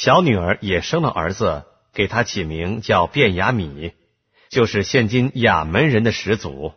小女儿也生了儿子给他起名叫卞雅米就是现今雅门人的始祖。